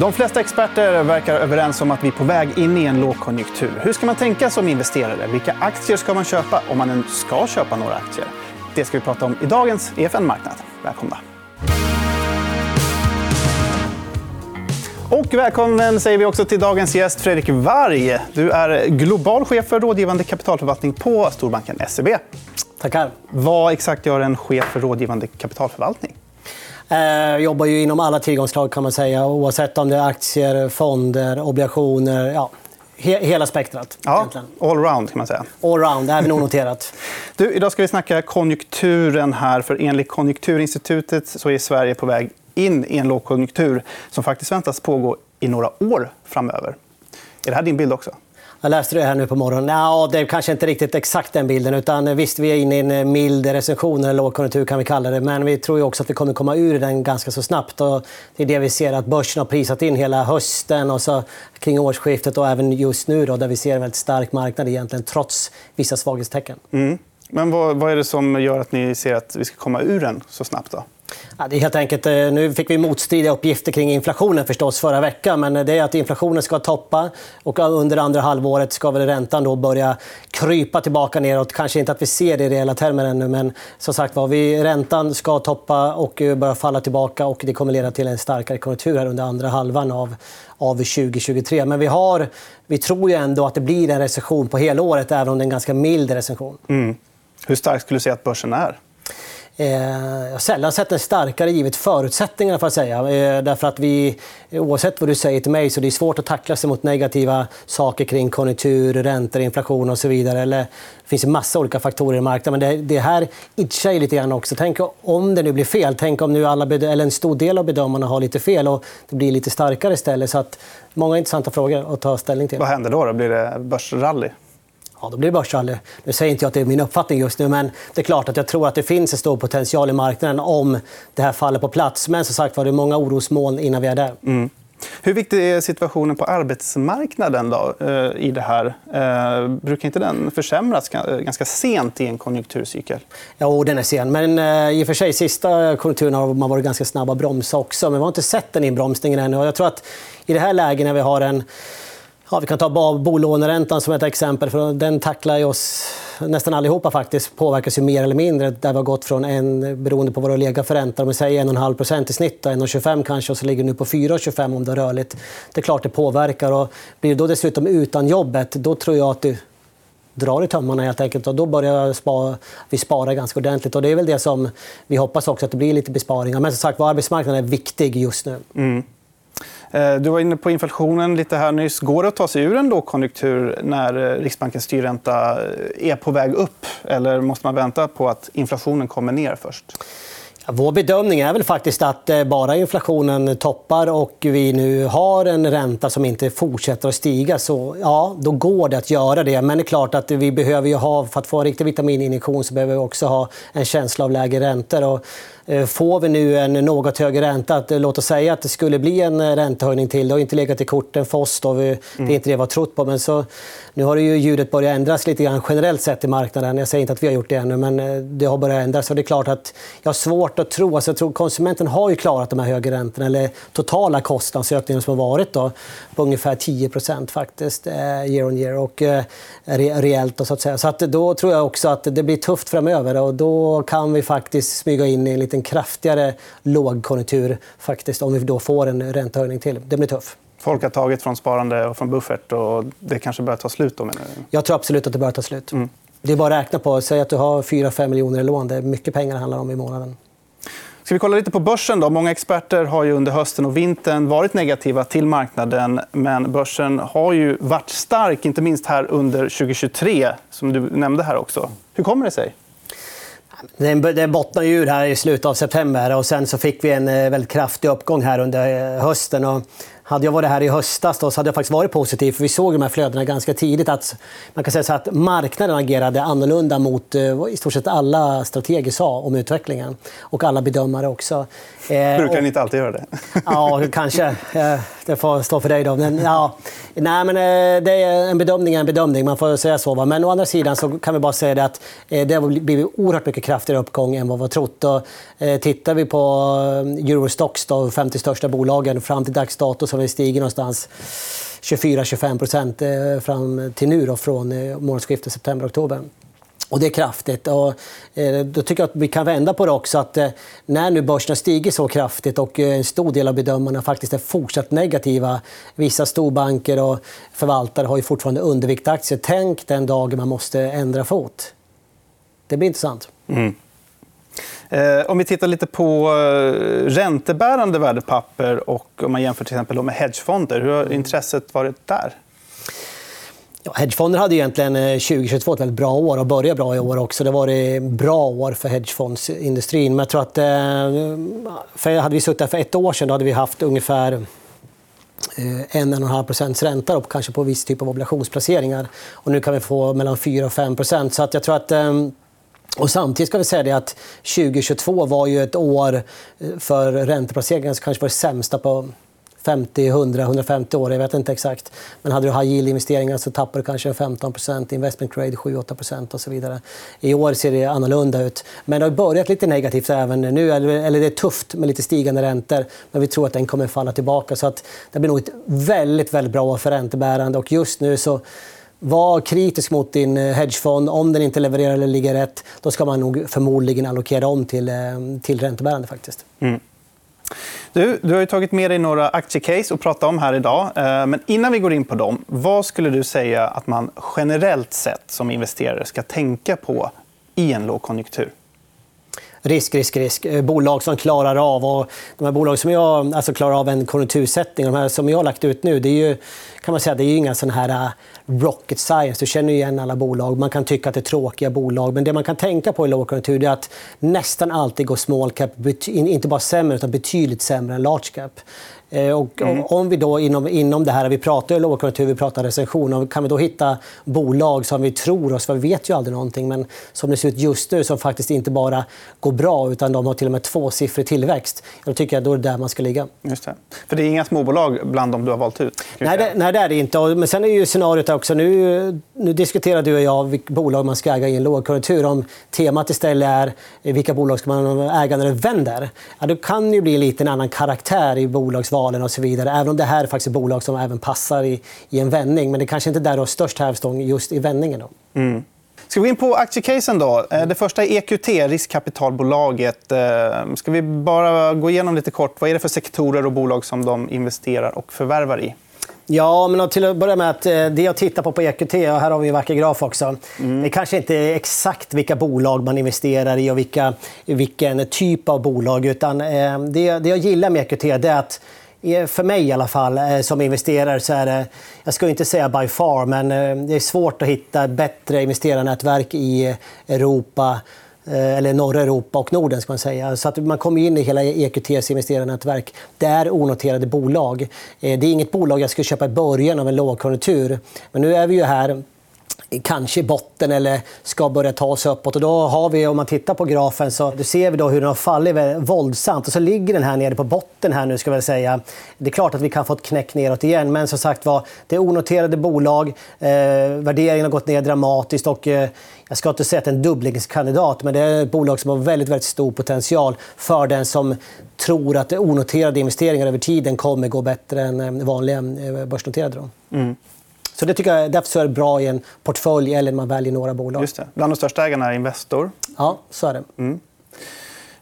De flesta experter verkar överens om att vi är på väg in i en lågkonjunktur. Hur ska man tänka som investerare? Vilka aktier ska man köpa om man ska köpa några aktier? Det ska vi prata om i dagens EFN Marknad. Välkomna. Och välkommen säger vi också till dagens gäst Fredrik Varg. Du är global chef för rådgivande kapitalförvaltning på storbanken SEB. Tackar. Vad exakt gör en chef för rådgivande kapitalförvaltning? Eh, jobbar ju inom alla tillgångsslag kan man säga. Oavsett om det är aktier, fonder, obligationer. Ja, he hela spektrat. Ja, allround kan man säga. Allround, även onoterat. du, idag ska vi snacka konjunkturen. här. För Enligt Konjunkturinstitutet så är Sverige på väg in i en lågkonjunktur som faktiskt väntas pågå i några år framöver. Är det här din bild också? Jag läste det här nu på morgonen. Ja, det är kanske inte riktigt exakt den bilden. Utan visst, vi är inne i en eh, mild recession, eller lågkonjunktur kan vi kalla det. Men vi tror också att vi kommer komma ur den ganska så snabbt. Och det är det vi ser att börsen har prisat in hela hösten och så kring årsskiftet och även just nu då, där vi ser en väldigt stark marknad egentligen, trots vissa svaghetstecken. Mm. Men vad, vad är det som gör att ni ser att vi ska komma ur den så snabbt? Då? Ja, det är helt enkelt, eh, nu fick vi motstridiga uppgifter kring inflationen förstås förra veckan. Men eh, det är att inflationen ska toppa och eh, under andra halvåret ska väl räntan då börja krypa tillbaka neråt. Kanske inte att vi ser det i reella termer ännu, men som sagt var, vi, räntan ska toppa och börja falla tillbaka. och Det kommer leda till en starkare konjunktur här under andra halvan av, av 2023. Men vi, har, vi tror ju ändå att det blir en recession på hela året, även om det är en ganska mild recession. Mm. Hur stark skulle du säga att börsen är? Eh, jag har sällan sett en starkare givet förutsättningarna. För att säga. Eh, därför att vi, oavsett vad du säger till mig så det är svårt att tackla sig mot negativa saker kring konjunktur, räntor, inflation och så vidare. Eller, det finns en massa olika faktorer i marknaden. Men det, det här itchar lite grann också. Tänk om det nu blir fel. Tänk om nu alla, eller en stor del av bedömarna har lite fel och det blir lite starkare istället. Så att, många intressanta frågor att ta ställning till. Vad händer då? då? Blir det börsrally? Ja, då blir det börsrally. Nu säger inte jag att det är min uppfattning just nu, men det är klart att jag tror att det finns en stor potential i marknaden om det här faller på plats. Men som sagt var, det är många orosmoln innan vi är där. Mm. Hur viktig är situationen på arbetsmarknaden då, eh, i det här? Eh, brukar inte den försämras ganska sent i en konjunkturcykel? Jo, den är sen. Men eh, i och för sig, sista konjunkturen har man varit ganska snabb att bromsa också. Men vi har inte sett den inbromsningen ännu. Jag tror att i det här läget när vi har en Ja, vi kan ta bolåneräntan som ett exempel. för Den tacklar oss nästan allihopa. faktiskt. påverkas ju mer eller mindre. Där vi har gått från en, beroende på vad det legat för ränta, om vi säger 1,5% i snitt, 1,25 kanske, och så ligger nu på 4,25 om det är rörligt. Det är klart det påverkar. Och blir du då dessutom utan jobbet, då tror jag att du drar i tömmarna helt enkelt. Och då börjar vi spara ganska ordentligt. Och det är väl det som vi hoppas också, att det blir lite besparingar. Men som sagt, arbetsmarknaden är viktig just nu. Mm. Eh, du var inne på inflationen lite här nyss. Går det att ta sig ur en lågkonjunktur när eh, Riksbankens styrränta eh, är på väg upp? Eller måste man vänta på att inflationen kommer ner först? Vår bedömning är väl faktiskt att bara inflationen toppar och vi nu har en ränta som inte fortsätter att stiga, så ja, då går det att göra det. Men det är klart att vi behöver ha, för att få en riktig vitamininjektion så behöver vi också ha en känsla av lägre räntor. Och får vi nu en något högre ränta, att, eh, låt oss säga att det skulle bli en eh, räntehöjning till. Det har inte legat i korten för oss. Då. Vi, mm. Det är inte det vi har trott på. Men så, nu har ju ljudet börjat ändras lite grann generellt sett i marknaden. Jag säger inte att vi har gjort det ännu, men det har börjat ändras. Och det är klart att jag har svårt att tro... Alltså jag tror konsumenten har ju klarat de här högre räntorna, eller totala kostnadsökningen som har varit då, på ungefär 10% faktiskt, year on year. Och reellt, så att säga. Så att då tror jag också att det blir tufft framöver. Och då kan vi faktiskt smyga in i en liten en kraftigare lågkonjunktur faktiskt, om vi då får en räntehöjning till. Det blir tufft. Folk har tagit från sparande och från buffert. och Det kanske börjar ta slut? Då, menar du? Jag tror absolut att det börjar ta slut. Mm. Det är bara att räkna på. Säg att du har 4-5 miljoner i lån. Det är mycket pengar det handlar om i månaden. Ska vi kolla lite på börsen? Då? Många experter har ju under hösten och vintern varit negativa till marknaden. Men börsen har ju varit stark, inte minst här under 2023, som du nämnde här också. Hur kommer det sig? Den bottnade ur här i slutet av september. och Sen så fick vi en eh, väldigt kraftig uppgång här under eh, hösten. Och hade jag varit här i höstas då, så hade jag faktiskt varit positiv. För vi såg de här flödena ganska tidigt. Att, man kan säga så att marknaden agerade annorlunda mot eh, i stort sett alla strateger sa om utvecklingen. Och alla bedömare också. Brukar ni inte alltid göra det? ja, kanske. Det får stå för dig. Då. Men, ja. Nej, men, det är en bedömning är en bedömning. Man får säga så. Va? Men å andra sidan så kan vi bara säga det att det har blivit oerhört mycket kraftigare uppgång än vad vi har trott. Och, tittar vi på Eurostox, de 50 största bolagen, fram till dags dato så som har stigit någonstans 24-25 procent eh, fram till nu då, från eh, månadsskiftet september-oktober. Och det är kraftigt. Och, eh, då tycker jag att vi kan vända på det också. att eh, När nu börsen har stigit så kraftigt och eh, en stor del av bedömarna faktiskt är fortsatt negativa. Vissa storbanker och förvaltare har ju fortfarande underviktaktier. Tänk den dagen man måste ändra fot. Det blir intressant. Mm. Eh, om vi tittar lite på eh, räntebärande värdepapper och om man jämför till exempel med hedgefonder. Hur har intresset varit där? Ja, hedgefonder hade egentligen 2022 ett väldigt bra år och började bra i år också. Det var ett bra år för hedgefondsindustrin. Men jag tror att, eh, för hade vi suttit här för ett år sedan då hade vi haft ungefär 1,5 procents ränta på, kanske på viss typ av obligationsplaceringar. Och nu kan vi få mellan 4 och 5 procent. Så att jag tror att och samtidigt ska vi säga att 2022 var ju ett år eh, för ränteplaceringar som kanske var det sämsta på 50, 100, 150 år. Jag vet inte exakt. Men hade du high yield-investeringar så tappade du kanske 15% investment grade 7-8% och så vidare. I år ser det annorlunda ut. Men det har börjat lite negativt även nu. Eller det är tufft med lite stigande räntor. Men vi tror att den kommer falla tillbaka. Så att det blir nog ett väldigt, väldigt bra år för räntebärande. Och just nu så var kritisk mot din eh, hedgefond. Om den inte levererar eller ligger rätt, då ska man nog förmodligen allokera om till, eh, till räntebärande. Faktiskt. Mm. Du, du har tagit med dig några aktiecase att prata om här idag. Eh, men innan vi går in på dem, vad skulle du säga att man generellt sett som investerare ska tänka på i en lågkonjunktur? Risk, risk, risk. Eh, bolag som klarar av. Och de här bolag som jag, alltså klarar av en konjunktursättning, de här som jag har lagt ut nu, det är ju, kan man säga, det är ju inga sån här eh, rocket science. Du känner igen alla bolag. Man kan tycka att det är tråkiga bolag. Men det man kan tänka på i lågkonjunktur är att nästan alltid går small cap inte bara sämre, utan betydligt sämre än large cap. Eh, och mm. Om vi då inom, inom det här, vi pratar ju lågkonjunktur, vi pratar recension, kan vi då hitta bolag som vi tror oss, för vi vet ju aldrig någonting, men som det ser ut just nu som faktiskt inte bara går bra utan de har till och med tvåsiffrig tillväxt. Då tycker jag då är det där man ska ligga. Just det. För det är inga småbolag bland de du har valt ut? Nej det, nej, det är det inte. Men sen är ju scenariot också, nu, nu diskuterar du och jag vilka bolag man ska äga i en lågkonjunktur. Om temat istället är vilka bolag ska man äga när det vänder, ja, då kan det bli lite en annan karaktär i bolagsval valen och så vidare. Även om det här är faktiskt bolag som även passar i, i en vändning. Men det kanske inte är där du har störst hävstång just i vändningen. Då. Mm. Ska vi gå in på aktiecasen? Då? Eh, det första är EQT, riskkapitalbolaget. Eh, ska vi bara gå igenom lite kort. Vad är det för sektorer och bolag som de investerar och förvärvar i? Ja, men till att börja med att eh, det jag tittar på på EQT, och här har vi en vacker graf också. Mm. Det kanske inte är exakt vilka bolag man investerar i och vilka, vilken typ av bolag. Utan det, det jag gillar med EQT är att Eh, för mig i alla fall, eh, som investerare, så är det... Jag ska inte säga by far, men eh, det är svårt att hitta bättre investerarnätverk i Europa eller norra Europa och Norden. Ska man säga. Så att man kommer in i hela EQTs investerarnätverk. Det är onoterade bolag. Det är inget bolag jag skulle köpa i början av en lågkonjunktur. Men nu är vi ju här kanske i botten eller ska börja ta sig uppåt. Och då har vi, om man tittar på grafen så då ser vi då hur den har fallit våldsamt. Och så ligger den här nere på botten. här nu ska jag säga. Det är klart att vi kan få ett knäck neråt igen. Men som sagt var, det är onoterade bolag. Eh, värderingen har gått ner dramatiskt. Och, eh, jag ska inte säga att det är en dubblingskandidat, men det är ett bolag som har väldigt, väldigt stor potential för den som tror att onoterade investeringar över tiden kommer gå bättre än eh, vanliga eh, börsnoterade. Mm. Så det tycker jag, därför är det bra i en portfölj eller när man väljer några bolag. Just det. Bland de största ägarna är Investor. Ja, så är det. Mm.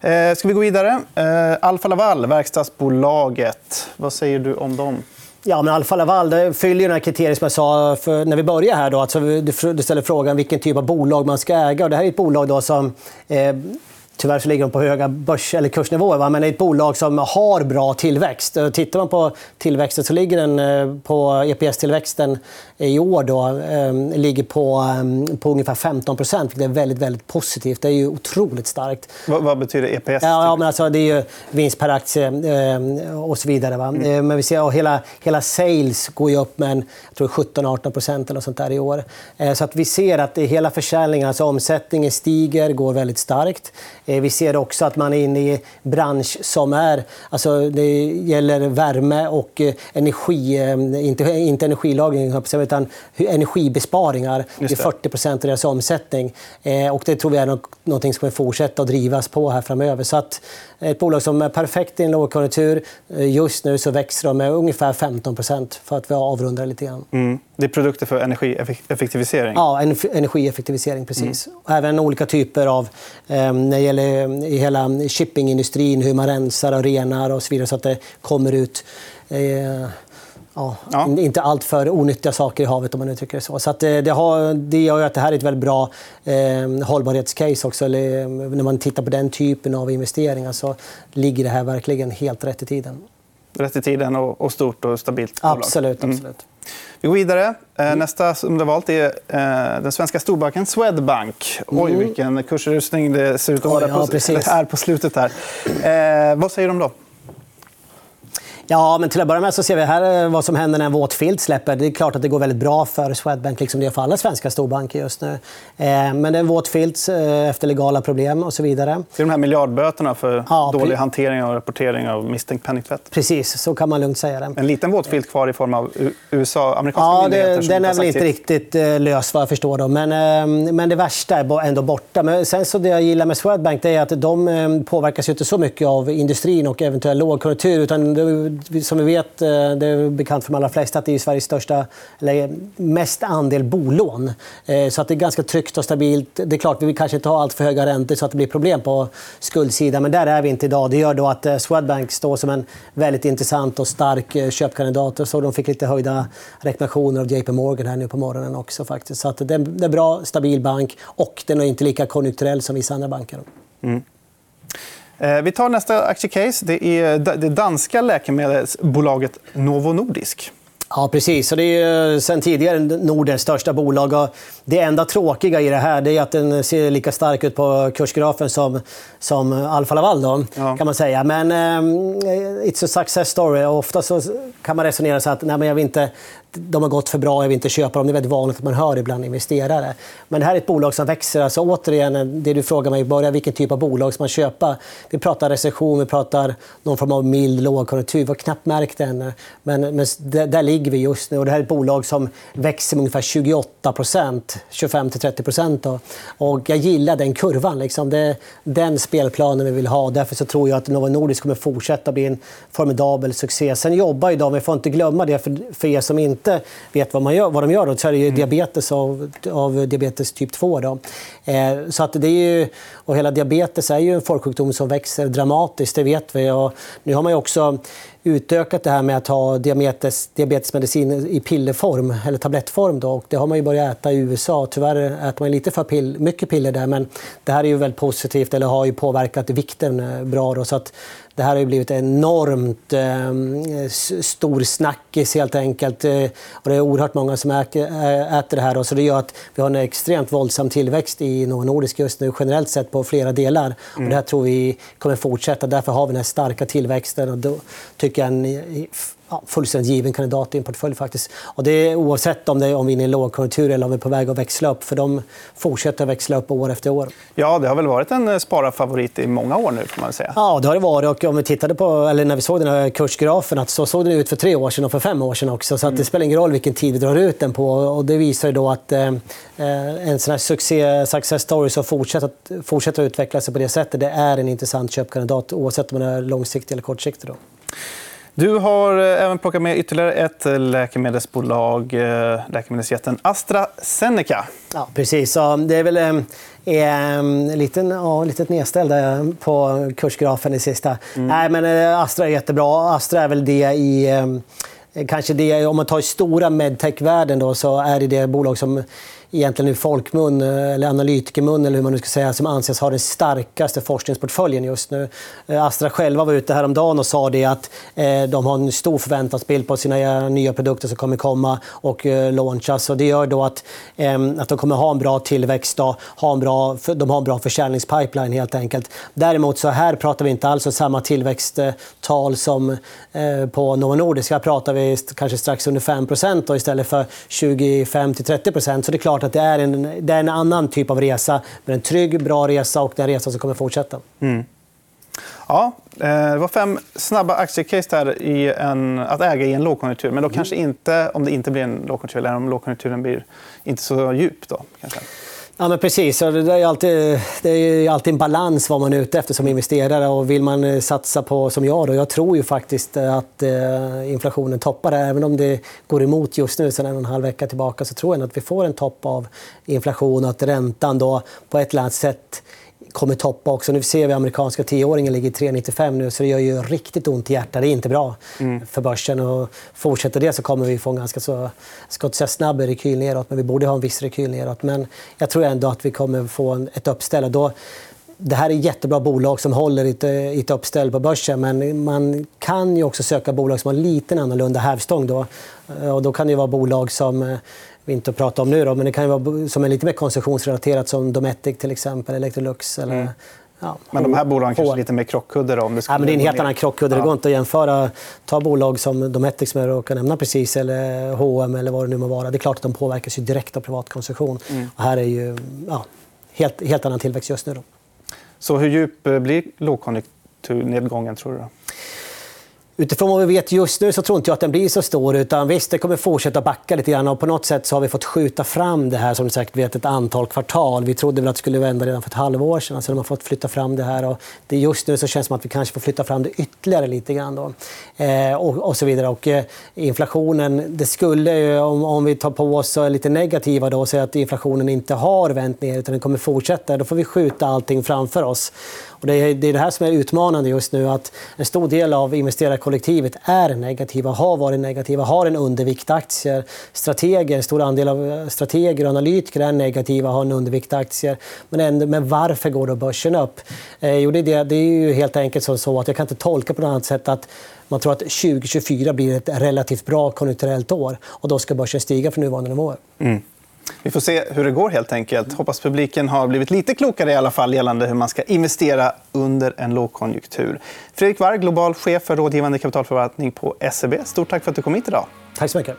Eh, ska vi gå vidare? Eh, Alfa Laval, verkstadsbolaget. Vad säger du om dem? Ja, men Alfa Laval fyller ju kriterierna som jag sa när vi började. Här då. Alltså, du ställer frågan vilken typ av bolag man ska äga. Och det här är ett bolag då som eh, Tyvärr så ligger de på höga börs eller kursnivåer, va? men det är ett bolag som har bra tillväxt. Tittar man på tillväxten så ligger den eh, på EPS-tillväxten i år då, eh, ligger på, eh, på ungefär 15% vilket är väldigt, väldigt positivt. Det är ju otroligt starkt. Vad, vad betyder EPS? Ja, men alltså, det är ju vinst per aktie eh, och så vidare. Va? Mm. Eh, men vi ser hela, hela sales går ju upp med 17-18 eller sånt där i år. Eh, så att vi ser att hela försäljningen, alltså omsättningen stiger, går väldigt starkt. Eh, vi ser också att man är inne i bransch som är... Alltså det gäller värme och eh, energi, inte, inte energilagring utan energibesparingar. Det. det är 40% av deras omsättning. Och det tror vi är något som kommer fortsätta att drivas på här framöver. Så att ett bolag som är perfekt i en lågkonjunktur. Just nu så växer de med ungefär 15% för att vi avrundar lite grann. Mm. Det är produkter för energieffektivisering? Ja, energieffektivisering. precis. Mm. Även olika typer av... Eh, när det gäller i hela shippingindustrin, hur man rensar och renar och så vidare så att det kommer ut eh, Ja, ja. Inte allt för onyttiga saker i havet om man uttrycker det så. så det, det, har, det gör att det här är ett väldigt bra eh, hållbarhetscase också. Eller, när man tittar på den typen av investeringar så ligger det här verkligen helt rätt i tiden. Rätt i tiden och, och stort och stabilt bolag. Absolut. Mm. absolut. Vi går vidare. Eh, mm. Nästa som du har valt är eh, den svenska storbanken Swedbank. Oj, mm. vilken kursrusning det ser ut att vara på, ja, på slutet. här. Eh, vad säger du om då? Ja, men till att börja med så ser vi här eh, vad som händer när en våt filt släpper. Det är klart att det går väldigt bra för Swedbank, liksom det gör för alla svenska storbanker just nu. Eh, men det är en våt filt eh, efter legala problem och så vidare. Det är de här miljardböterna för ja, dålig hantering och rapportering av misstänkt penningtvätt. Precis, så kan man lugnt säga det. En liten våt filt kvar i form av USA, amerikanska ja, myndigheter? Det, den är väl inte riktigt lös vad jag förstår. Då. Men, men det värsta är ändå borta. Men sen så det jag gillar med Swedbank är att de påverkas inte så mycket av industrin och eventuell lågkonjunktur. Utan som vi vet, eh, det är bekant för de allra flesta, att det är Sveriges största, eller mest andel bolån. Eh, så att det är ganska tryggt och stabilt. Det är klart, vi kanske inte ha allt för höga räntor så att det blir problem på skuldsidan. Men där är vi inte idag. Det gör då att eh, Swedbank står som en väldigt intressant och stark köpkandidat. Så de fick lite höjda rekommendationer av JP Morgan här nu på morgonen också. faktiskt. Så att det är en bra, stabil bank och den är inte lika konjunkturell som vissa andra banker. Mm. Eh, vi tar nästa aktiecase. Det är det danska läkemedelsbolaget Novo Nordisk. Ja, precis. Så det är sen tidigare Nordens största bolag. Det enda tråkiga i det här är att den ser lika stark ut på kursgrafen som, som Alfa Laval. Då, ja. kan man säga. Men um, it's a success story. Ofta så kan man resonera så att nej, men jag vill inte de har gått för bra, jag vill inte köpa dem. Det är väldigt vanligt att man hör ibland investerare. Men det här är ett bolag som växer. Alltså, återigen, det du frågar mig i början, vilken typ av bolag ska man köpa? Vi pratar recession, vi pratar någon form av mild lågkonjunktur. Vi har knappt märkt det ännu. Men, men där ligger vi just nu. Och det här är ett bolag som växer med ungefär 28% 25-30 Och jag gillar den kurvan. Liksom. Det är den spelplanen vi vill ha. Därför så tror jag att Novo Nordisk kommer fortsätta bli en formidabel succé. Sen jobbar ju de, vi får inte glömma det för, för er som inte vet vad, man gör, vad de gör då, så är det mm. diabetes av, av diabetes typ 2. Då. Eh, så att det är ju, och hela diabetes är ju en folksjukdom som växer dramatiskt, det vet vi. Och nu har man också utökat det här med att ha diabetes, diabetesmedicin i pillerform, eller tablettform. Då. Och det har man ju börjat äta i USA. Tyvärr äter man lite för pill, mycket piller där, men det här är ju väldigt positivt, eller har ju påverkat vikten eh, bra. Då. Så att det här har ju blivit enormt eh, stor snackis helt enkelt. Eh, och det är oerhört många som äter det här. Och så det gör att vi har en extremt våldsam tillväxt i Novo Nordisk just nu generellt sett på flera delar. Mm. Och det här tror vi kommer fortsätta. Därför har vi den här starka tillväxten. Och då tycker jag en ja, fullständigt given kandidat i en portfölj. faktiskt. Och det är oavsett om, det är, om vi är i en lågkonjunktur eller om vi är på väg att växla upp. För de fortsätter att växla upp år efter år. Ja, det har väl varit en spararfavorit i många år nu. Får man säga. Ja, det har det varit. Och om vi tittade på, eller när vi såg den här kursgrafen att så såg den ut för tre år sedan och för fem år sedan också. Så att det mm. spelar ingen roll vilken tid vi drar ut den på. Och det visar då att eh, en sån här succé, success story som fortsätter, fortsätter att utveckla sig på det sättet det är en intressant köpkandidat oavsett om man är långsiktig eller kortsiktig. Då. Du har eh, även plockat med ytterligare ett eh, läkemedelsbolag, eh, läkemedelsjätten AstraZeneca. Ja, precis. Så det är väl en liten, ja, litet nedställd på kursgrafen i sista. Mm. Nej, men Astra är jättebra. Astra är väl det i... Kanske det, om man tar stora medtech-världen så är det det bolag som egentligen i folkmun, eh, eller analytikermun eller hur man nu ska säga, som anses ha den starkaste forskningsportföljen just nu. Eh, Astra själva var ute häromdagen och sa det att eh, de har en stor förväntansbild på sina nya produkter som kommer komma och launchas. Och det gör då att, ehm, att de kommer ha en bra tillväxt, då, ha en bra, de har en bra försäljningspipeline helt enkelt. Däremot så här pratar vi inte alls om samma tillväxttal som på Novo Nordisk. Här pratar vi kanske strax under 5% istället för 25-30% Så det är klart att det är, en, det är en annan typ av resa. Men en trygg, bra resa och det är en resa som kommer fortsätta. Mm. Ja, eh, det var fem snabba aktiecase där i en, att äga i en lågkonjunktur. Men då mm. kanske inte om det inte blir en lågkonjunktur eller om lågkonjunkturen blir inte så djup. Då, kanske. Ja, men precis. Det är, alltid, det är alltid en balans vad man är ute efter som investerare. Och vill man eh, satsa på, som jag, då, jag tror ju faktiskt eh, att eh, inflationen toppar. Även om det går emot just nu, sen en och en halv vecka tillbaka, så tror jag att vi får en topp av inflation och att räntan då på ett eller annat sätt kommer toppa också. Nu ser vi att amerikanska tioåringen ligger 3,95 nu så det gör ju riktigt ont i hjärtat. Det är inte bra mm. för börsen. Och fortsätter det så kommer vi få en ganska så, ska inte säga snabb rekyl neråt, men vi borde ha en viss rekyl neråt. Men jag tror ändå att vi kommer få en, ett uppställ. då, det här är jättebra bolag som håller i ett uppställ på börsen men man kan ju också söka bolag som har lite annorlunda hävstång. Då. Och då kan det vara bolag som inte pratar om nu, då, men det kan vara som är lite mer konsumtionsrelaterat som Dometic till exempel, Electrolux. Eller, mm. ja, men de här bolagen kanske är lite mer krockkudde? Om det ja, men det är en helt annan krockkudde. Ja. Det går inte att jämföra. Ta bolag som Dometic som jag råkar nämna precis, eller H&M eller vad det nu må vara. Det är klart att de påverkas ju direkt av privatkonsumtion. Mm. Och här är ju ja, helt, helt annan tillväxt just nu. Då. Så hur djup blir lågkonjunkturnedgången, tror du? Utifrån vad vi vet just nu så tror inte jag att den blir så stor. Utan visst, det kommer fortsätta backa lite grann. Och på något sätt så har vi fått skjuta fram det här som ni säkert vet ett antal kvartal. Vi trodde väl att det skulle vända redan för ett halvår sedan. Alltså, de har fått flytta fram det här. Och det just nu så känns det som att vi kanske får flytta fram det ytterligare lite grann. Då. Eh, och, och, så vidare. Och, eh, inflationen, det skulle, om, om vi tar på oss och är lite negativa då, och säger att inflationen inte har vänt ner utan den kommer fortsätta. Då får vi skjuta allting framför oss. Och det, är, det är det här som är utmanande just nu. att En stor del av investerarkollektivet är negativa, har varit negativa, har en undervikt aktier. Strateger, en stor andel av eh, strateger och analytiker är negativa, har en undervikt aktier. Men, ändå, men varför går då börsen upp? Eh, jo, det, är det är ju helt enkelt så att jag kan inte tolka på något annat sätt att man tror att 2024 blir ett relativt bra konjunkturellt år och då ska börsen stiga från nuvarande nivåer. Mm. Vi får se hur det går. helt enkelt. Hoppas publiken har blivit lite klokare i alla fall gällande hur man ska investera under en lågkonjunktur. Fredrik Warg, global chef för rådgivande kapitalförvaltning på SEB. Stort tack för att du kom hit idag. Tack så mycket.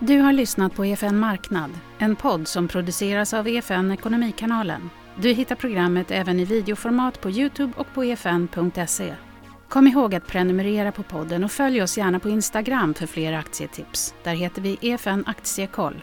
Du har lyssnat på EFN Marknad, en podd som produceras av EFN Ekonomikanalen. Du hittar programmet även i videoformat på Youtube och på efn.se. Kom ihåg att prenumerera på podden och följ oss gärna på Instagram för fler aktietips. Där heter vi EFN Aktiekoll.